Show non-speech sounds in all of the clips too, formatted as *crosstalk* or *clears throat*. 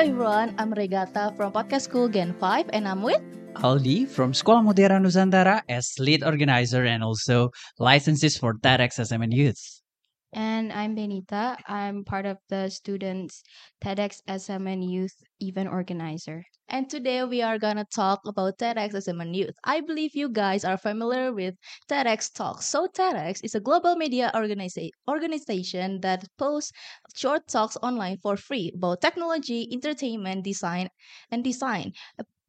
everyone, I'm Regata from Podcast School Gen 5 and I'm with Aldi from Sekolah Mutiara Nusantara as lead organizer and also licenses for TEDx SMN Youth. And I'm Benita. I'm part of the students TEDx SMN Youth event organizer. and today we are gonna talk about TEDx SMN Youth. I believe you guys are familiar with TEDx Talks. So TEDx is a global media organiza- organization that posts short talks online for free about technology, entertainment, design, and design.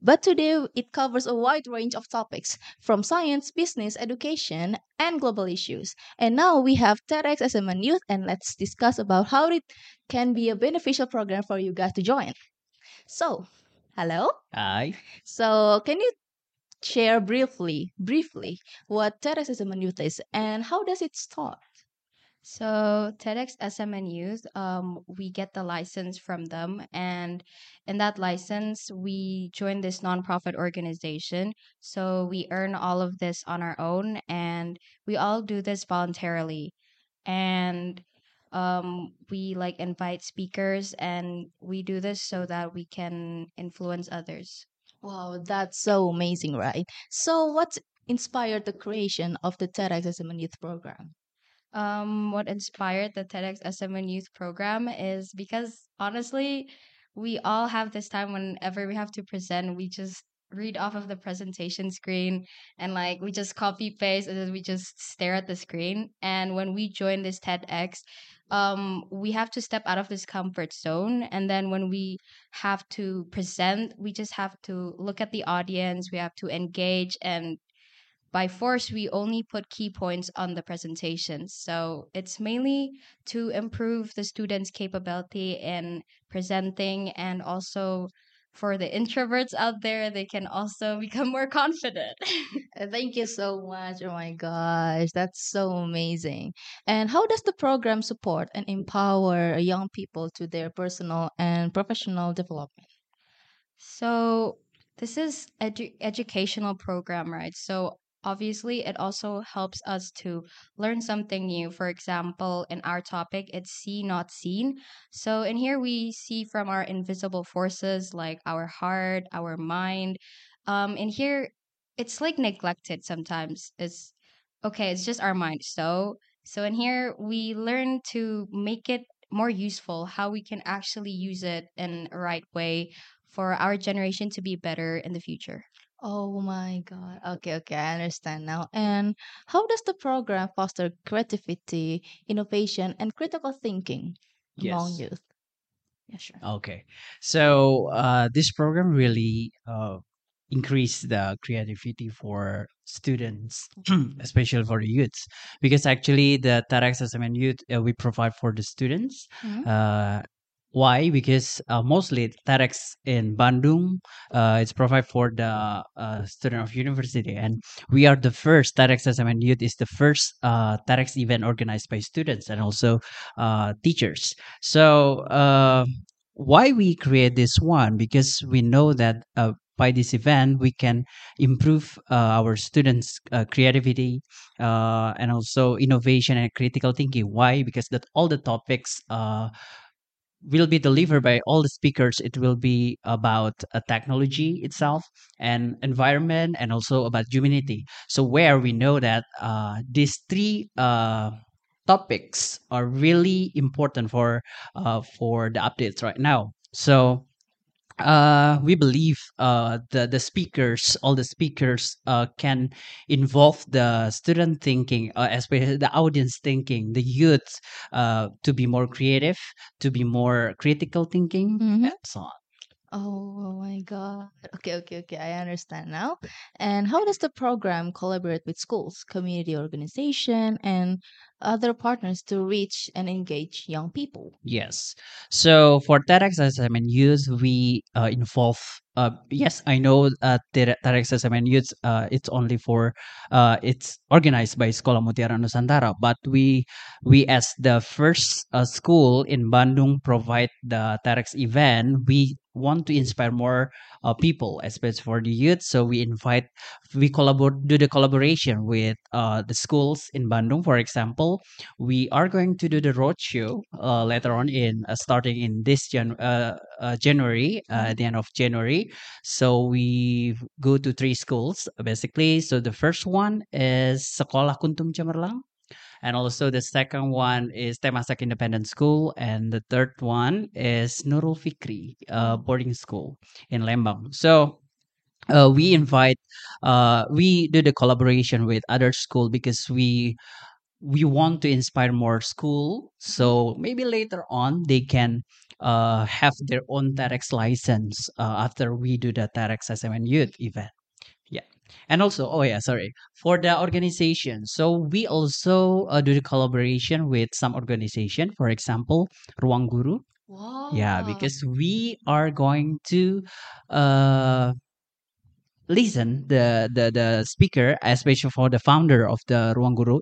But today it covers a wide range of topics from science, business, education, and global issues. And now we have TEDx SMN Youth and let's discuss about how it can be a beneficial program for you guys to join. So, hello. Hi. So, can you share briefly, briefly, what TEDx SMN Youth is and how does it start? So TEDx SMN Youth, um, we get the license from them, and in that license, we join this nonprofit organization. So we earn all of this on our own, and we all do this voluntarily. And um, we like invite speakers, and we do this so that we can influence others. Wow, that's so amazing, right? So, what inspired the creation of the TEDx SMN Youth program? Um, what inspired the TEDx SMN Youth Program is because honestly, we all have this time whenever we have to present, we just read off of the presentation screen and like we just copy paste and then we just stare at the screen. And when we join this TEDx, um, we have to step out of this comfort zone. And then when we have to present, we just have to look at the audience, we have to engage and by force we only put key points on the presentations so it's mainly to improve the students capability in presenting and also for the introverts out there they can also *laughs* become more confident *laughs* Uh, Thank you so much. Oh my gosh, that's so amazing. And how does the program support and empower young people to their personal and professional development? so this is edu- educational program right so obviously it also helps us to learn something new. For example in our topic it's see not seen. So in here we see from our invisible forces like our heart our mind. Um in here it's like neglected sometimes. It's okay it's just our mind. So so in here we learn to make it more useful how we can actually use it in a right way for our generation to be better in the future Oh my God. Okay, okay, I understand now. And how does the program foster creativity, innovation, and critical thinking among Yes. youth? Yeah, sure. Okay. So uh, this program really uh, increase the creativity for students, *clears throat* especially for the youths, because actually the TEDx SMN Youth uh, we provide for the students. Mhm. Uh, why? Because uh, mostly TEDx in Bandung, uh, it's provide for the uh, student of university, and we are the first TEDx SMN Youth is the first uh, TEDx event organized by students and also uh, teachers. So uh, why we create this one? Because we know that uh, by this event we can improve uh, our students' uh, creativity uh, and also innovation and critical thinking. Why? Because that all the topics. Will be delivered by all the speakers it will be about uh, technology itself and environment and also about humanity. So where we know that uh, these three uh, topics are really important for uh, for the updates right now. So uh we believe uh the the speakers all the speakers uh can involve the student thinking uh, especially the audience thinking the youth uh to be more creative to be more critical thinking Mhm. and so on Oh, oh my God. Okay, okay, okay. I understand now. And how does the program collaborate with schools, community organization, and other partners to reach and engage young people? Yes. So for TEDx SMN Youth, we uh, involve. Uh, yes, I know uh, TED- TEDx SMN Youth. Uh, it's only for. Uh, it's organized by Sekolah Mutiara Nusantara, but we we as the first uh, school in Bandung provide the TEDx event. We want to inspire more uh, people, especially for the youth. So we invite, we collaborate, do the collaboration with uh, the schools in Bandung. For example, we are going to do the roadshow uh, later on in uh, starting in this Jan- uh, uh, January, uh, at the end of January. So we go to three schools basically. So the first one is Sekolah Kuntum Cemerlang. And also the second one is Temasek Independent School, and the third one is Nurul Fikri uh, boarding school in Lembang. So uh, we invite, uh, we do the collaboration with other school because we we want to inspire more school. So maybe later on they can uh, have their own TEDx license uh, after we do the TEDx SMN Youth event. And also, oh yeah, sorry. For the organization, so we also uh, do the collaboration with some organization. For example, Ruang Guru. Wow. Yeah, because we are going to uh, listen the the the speaker, especially for the founder of the Ruang Guru.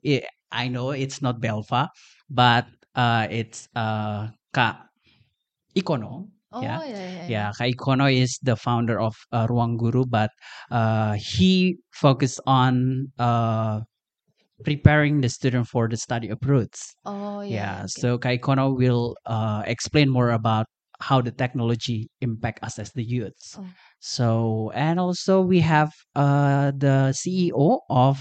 I, know it's not Belva, but uh, it's uh, Kak Ikono. Oh yeah. yeah, yeah, yeah. Yeah, Kak Ikono is the founder of uh, Ruang Guru, but uh, he focused on uh, preparing the student for the study abroads. Oh yeah. Yeah, okay. so Kak Ikono will uh, explain more about how the technology impact us as the youths. Oh. So, and also we have uh, the CEO of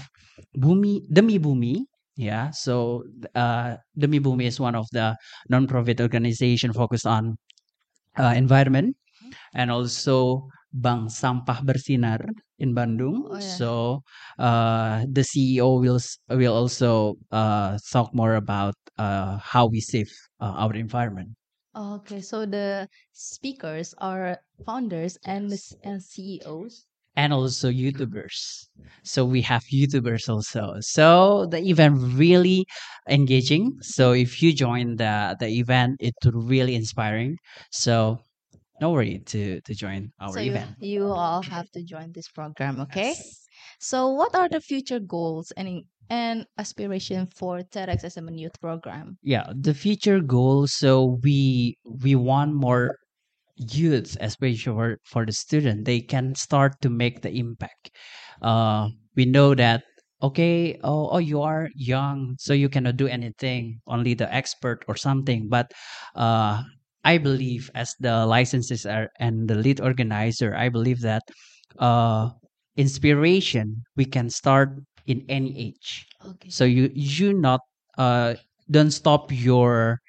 Bumi, Demi Bumi. Yeah, so uh, Demi Bumi is one of the non-profit organization focused on uh, environment and also Bank Sampah Bersinar in Bandung. Oh, yeah. So uh, the CEO will will also uh, talk more about uh, how we save uh, our environment. Okay, so the speakers are founders and and CEOs. And also YouTubers. Mm-hmm. So we have YouTubers also. So the event really engaging. So if you join the the event, it's really inspiring. So no worry to to join our so you, event. you all have to join this program, okay? Yes. So what are the future goals and and aspiration for TEDx SMN Youth Program? Yeah, the future goal. So we we want more youths, especially for, for the student, they can start to make the impact. Uh, we know that okay, oh, oh, you are young, so you cannot do anything. Only the expert or something. But uh, I believe, as the licenses are and the lead organizer, I believe that uh, inspiration we can start in any age Okay. so you you not uh don't stop your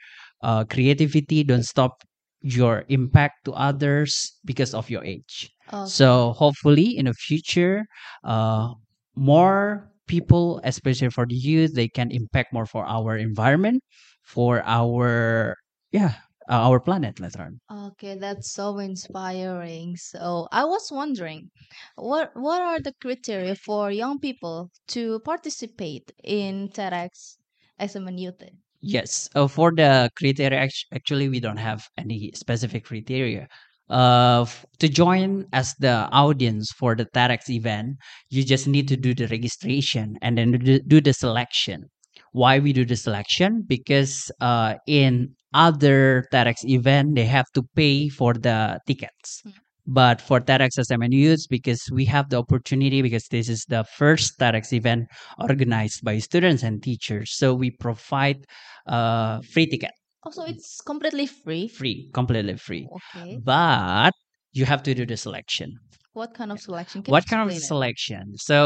uh creativity don't stop your impact to others because of your age Okay. so hopefully in the future uh more people especially for the youth they can impact more for our environment for our yeah uh, our planet later on Okay, that's so inspiring. So I was wondering, what what are the criteria for young people to participate in TEDx as a Youth? Yes, uh, for the criteria, actually, we don't have any specific criteria. Uh, to join as the audience for the TEDx event, you just need to do the registration and then do, the selection. Why we do the selection? Because uh, in other TEDx event, they have to pay for the tickets. Mm. But for TEDx SMN Youth, because we have the opportunity, because this is the first TEDx event organized by students and teachers, so we provide uh free ticket Also, it's completely free. free completely free Okay. but you have to do the selection What kind of selection? Can you what kind of it? selection so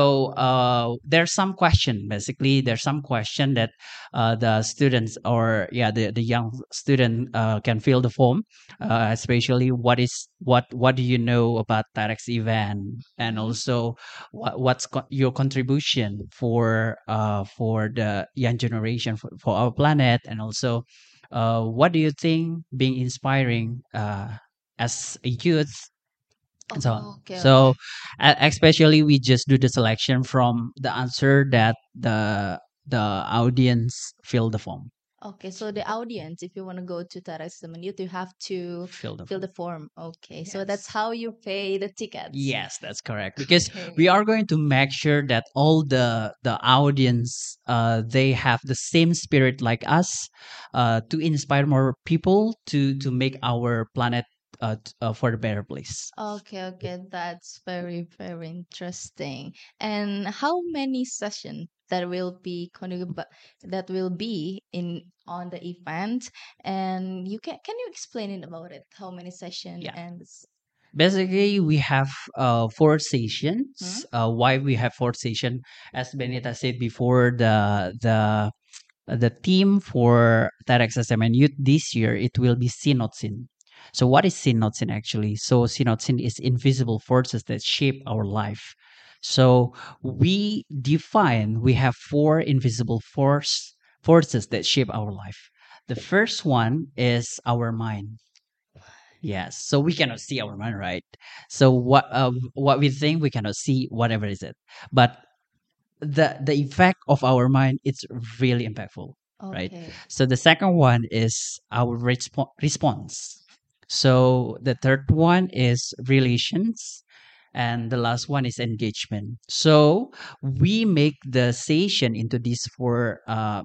uh there's some question basically there's some question that uh the students or yeah the, the young student uh can fill the form uh especially what is what what do you know about TEDx event and Mhm. also what what's co- your contribution for uh for the young generation for, for our planet and also uh what do you think being inspiring uh as a youth and so on. Oh, okay, So, especially we just do the selection from the answer that the the audience fill the form. Okay, so the audience, if you want to go to Youth, you have to Fill the fill form. the form. Okay, so that's how you pay the tickets. Yes, that's correct. Because Okay. we are going to make sure that all the the audience uh they have the same spirit like us uh to inspire more people to to make our planet uh, uh, for the better place. Okay, okay, that's very, very interesting. And how many sessions that will be that will be in on the event? And you can can you explain it about it? How many sessions Yeah. and Basically, we have uh, four Hmm? Uh, why we have four station? As Benita said before, the the the theme for TEDx SMN Youth this year it will be See Not Seen. So what is See Not Seen actually? So See Not Seen is invisible forces that shape our life. So we define we have four invisible force forces that shape our life. The first one is our mind. Yes, so we cannot see our mind, right? So what uh, what we think we cannot see, whatever is it, but the the effect of our mind it's really impactful, right? So the second one is our respo- response. So the third one is relations, and the last one is engagement. So we make the session into these four uh,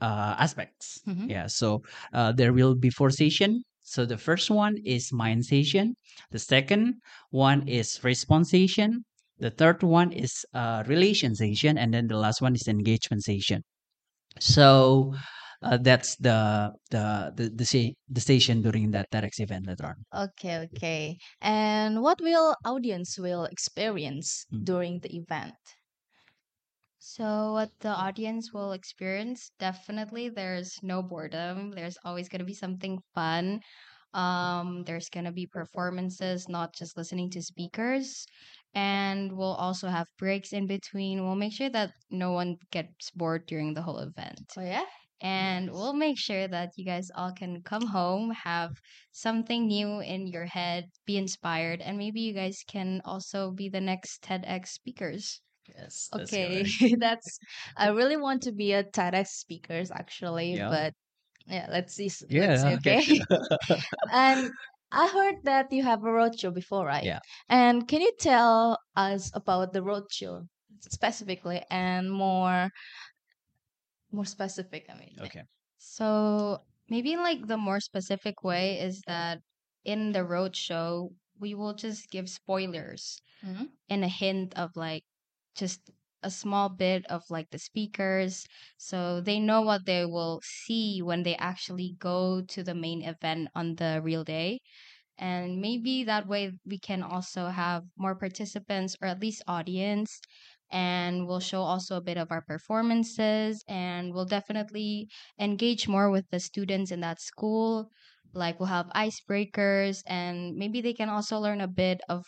uh, aspects. Mhm. Yeah. So uh, there will be four session. So the first one is mind session. The second one is response session. The third one is uh, relation session, and then the last one is engagement session. So uh, that's the the the the, sa- the station during that TEDx event later on. Okay, okay. And what will audience will experience Mm. during the event? So, what the audience will experience, definitely there's no boredom. There's always going to be something fun. Um, there's going to be performances, not just listening to speakers. And we'll also have breaks in between. We'll make sure that no one gets bored during the whole event. Oh yeah? And we'll make sure that you guys all can come home, have something new in your head, be inspired, and maybe you guys can also be the next TEDx speakers. Yes. Okay, *laughs* that's I really want to be a TEDx speakers actually, Yeah. but yeah, let's see. Yeah, let's see, *laughs* okay. okay. *laughs* and I heard that you have a roadshow before, right? Yeah. And can you tell us about the roadshow specifically and more more specific? I mean, Okay. So maybe like the more specific way is that in the roadshow we will just give spoilers Mhm. and a hint of like just a small bit of like the speakers so they know what they will see when they actually go to the main event on the real day and maybe that way we can also have more participants or at least audience and we'll show also a bit of our performances and we'll definitely engage more with the students in that school like we'll have icebreakers and maybe they can also learn a bit of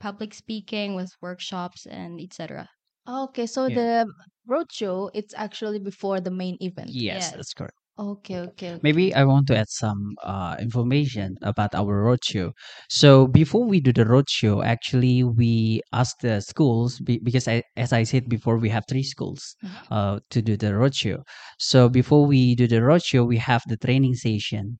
public speaking with workshops and etc Okay, so Yeah. the roadshow it's actually before the main event. Yes, Yes. that's correct. Okay, okay, okay. Maybe I want to add some uh, information about our roadshow. So before we do the roadshow, actually we ask the schools be, because I, as I said before, we have three schools Mhm. uh, to do the roadshow. So before we do the roadshow, we have the training session.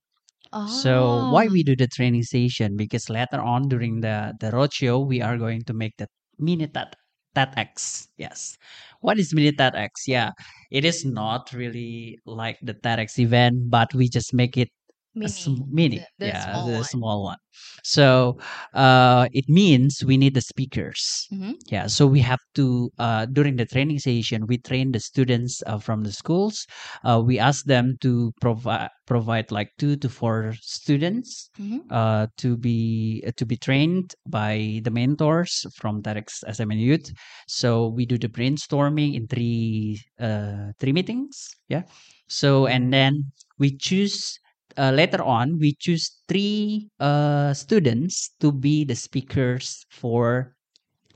So why Ah, we do the training session? Because later on during the the roadshow, we are going to make the mini TED TEDx. Yes. What is mini TEDx? Yeah, it is not really like the TEDx event, but we just make it mini, sm- mini. the, the yeah, small the one. small one. So uh, it means we need the speakers. Mhm. Yeah, so we have to uh, during the training session, we train the students uh, from the schools. Uh, we ask them to provide provide like two to four students Mhm. uh, to be uh, to be trained by the mentors from TEDx SMN Youth. So we do the brainstorming in three uh, three meetings. Yeah. So and then we choose uh, later on we choose three uh, students to be the speakers for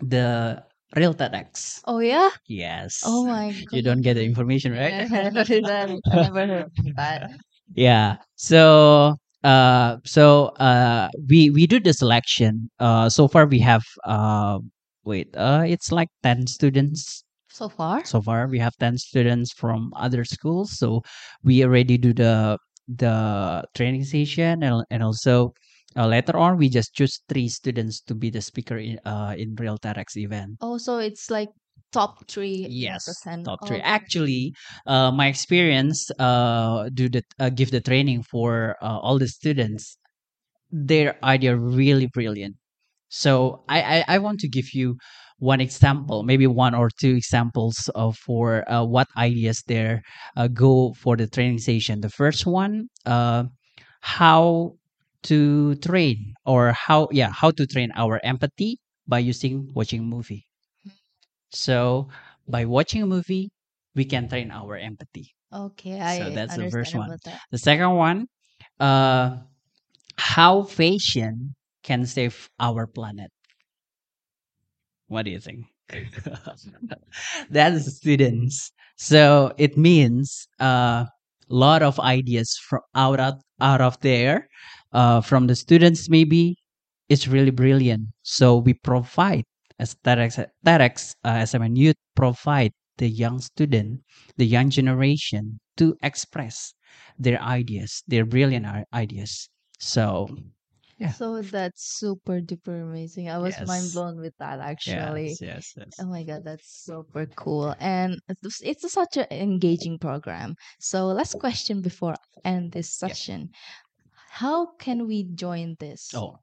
the real TEDx. Oh yeah. Yes. Oh my God. You don't get the information, right? *laughs* I never heard. I never heard of that. *laughs* yeah so uh so uh we we do the selection uh so far we have uh wait uh it's like 10 students So far. so far we have 10 students from other schools so we already do the the training session and, and also uh, later on we just choose three students to be the speaker in uh in real TEDx event Oh, so it's like top three. Yes, percent. top three. Okay. Actually, uh, my experience uh, do the uh, give the training for uh, all the students their idea really brilliant. So I, I, I want to give you one example, maybe one or two examples of for uh, what ideas there uh, go for the training session. The first one, uh, how to train or how yeah how to train our empathy by using watching movie. So by watching a movie, we can train our empathy. Okay, I So that's the first one. that. The second one, uh, how fashion can save our planet. What do you think? *laughs* That's students. So it means a uh, lot of ideas from out of, out of there uh, from the students. Maybe it's really brilliant. So we provide as TEDx, TEDx uh, SMN Youth provide the young student, the young generation to express their ideas, their brilliant ideas. So Yeah. So that's super duper amazing. I was mind Yes. blown with that actually. yes, yes, yes. Oh my god, that's super cool. And it's, it's such an engaging program. So last question before I end this Yeah. session. How can we join this Oh,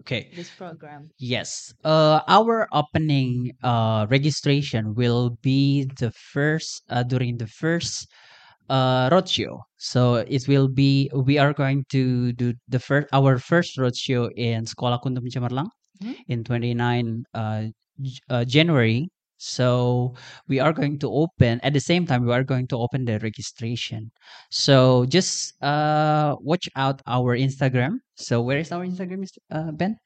okay. this program? Yes. Uh, our opening uh registration will be the first uh, during the first uh roadshow. So it will be we are going to do the first our first roadshow in Sekolah Kuntum Cemerlang Mhm. in 29 uh, uh January. So we are going to open at the same time we are going to open the registration. So just uh watch out our Instagram. So where is our Instagram. Uh, Ben?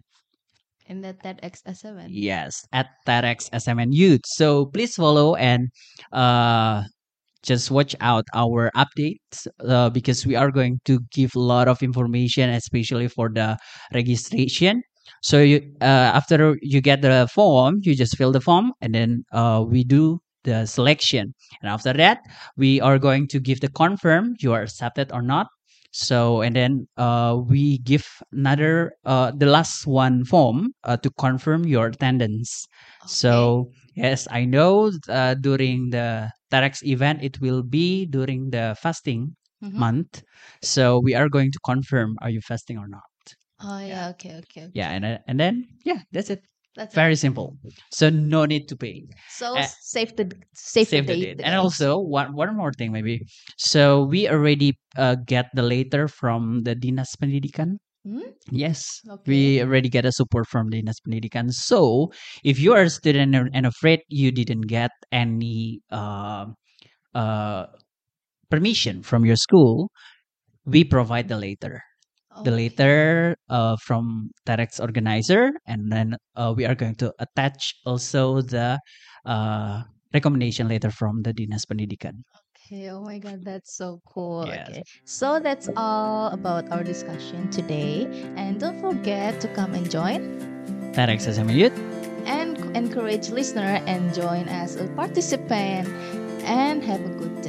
In the TEDx S7. Yes, at TEDx SMN Youth. So please follow and uh, just watch out our updates uh, because we are going to give a lot of information, especially for the registration. So you uh, after you get the form, you just fill the form, and then uh, we do the selection. And after that, we are going to give the confirm you are accepted or not. So and then uh, we give another uh, the last one form uh, to confirm your attendance. So yes, I know uh, during the TEDx event it will be during the fasting Mhm. month. So we are going to confirm are you fasting or not. Oh yeah, okay, okay. Yeah, and then- and then yeah, that's it. That's it. Very simple. So no need to pay. So uh, save the save, Save the the date. date. And also one one more thing maybe. So we already uh, get the letter from the Dinas Pendidikan. Hmm? Yes, Okay. we already get a support from the Dinas Pendidikan. So if you are a student and, afraid you didn't get any uh, uh, permission from your school, we provide the letter. The Okay. letter uh, from TEDx organizer, and then uh, we are going to attach also the uh, recommendation letter from the Dinas Pendidikan. Okay, oh my god, that's so cool. Yes. Okay. So that's all about our discussion today. And don't forget to come and join TEDx SMN Youth. and encourage listener and join as a participant and have a good